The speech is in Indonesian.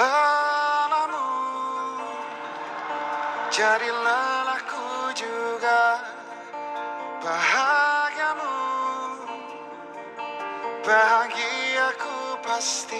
lelamu Jadi lelahku juga. Bahagiamu. Bahagiaku pasti